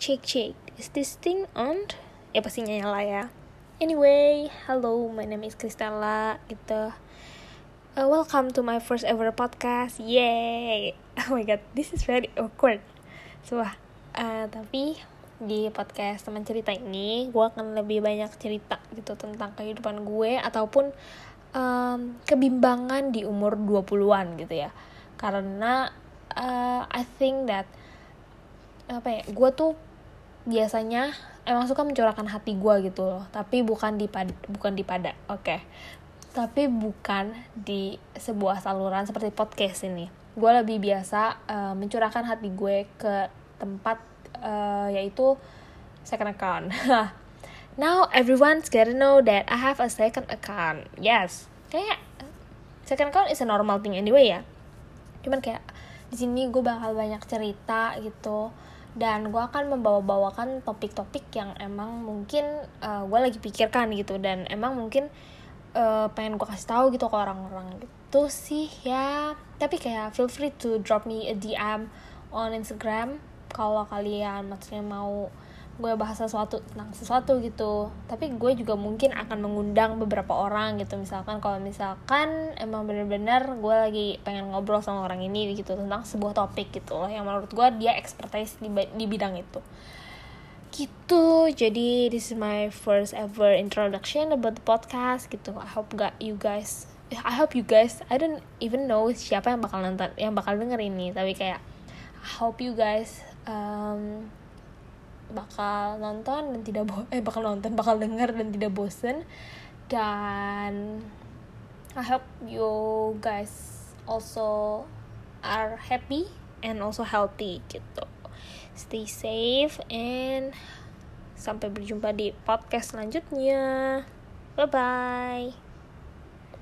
Cek cek, is this thing on? Ya pastinya nyala ya. Anyway, hello, my name is Kristella gitu. Uh, welcome to my first ever podcast. Yay! Oh my god, this is very awkward. So, uh, tapi di podcast teman cerita ini, gue akan lebih banyak cerita gitu tentang kehidupan gue ataupun um, kebimbangan di umur 20-an gitu ya. Karena uh, I think that apa ya, gue tuh biasanya emang suka mencurahkan hati gue gitu loh. Tapi bukan di pada bukan di pada oke. Okay. tapi bukan di sebuah saluran seperti podcast ini. Gue lebih biasa uh, mencurahkan hati gue ke tempat uh, yaitu second account. Now everyone's gotta know that I have a second account. Yes. Kayak second account is a normal thing anyway ya. Cuman kayak di sini gue bakal banyak cerita gitu dan gue akan membawa-bawakan topik-topik yang emang mungkin uh, gue lagi pikirkan gitu. Dan emang mungkin uh, pengen gue kasih tahu gitu ke orang-orang gitu sih ya. Tapi kayak feel free to drop me a DM on Instagram. Kalau kalian maksudnya mau gue bahas sesuatu tentang sesuatu gitu. Tapi gue juga mungkin akan mengundang beberapa orang gitu. Misalkan kalau misalkan emang bener-bener gue lagi pengen ngobrol sama orang ini gitu tentang sebuah topik gitu loh. Yang menurut gue dia expertise di, di bidang itu. Gitu. Jadi this is my first ever introduction about the podcast gitu. I hope got you guys I hope you guys I don't even know siapa yang bakal nonton yang bakal denger ini. Tapi kayak I hope you guys um, bakal nonton dan tidak bo eh bakal nonton bakal denger dan tidak bosen. Dan I hope you guys also are happy and also healthy gitu. Stay safe and sampai berjumpa di podcast selanjutnya. Bye bye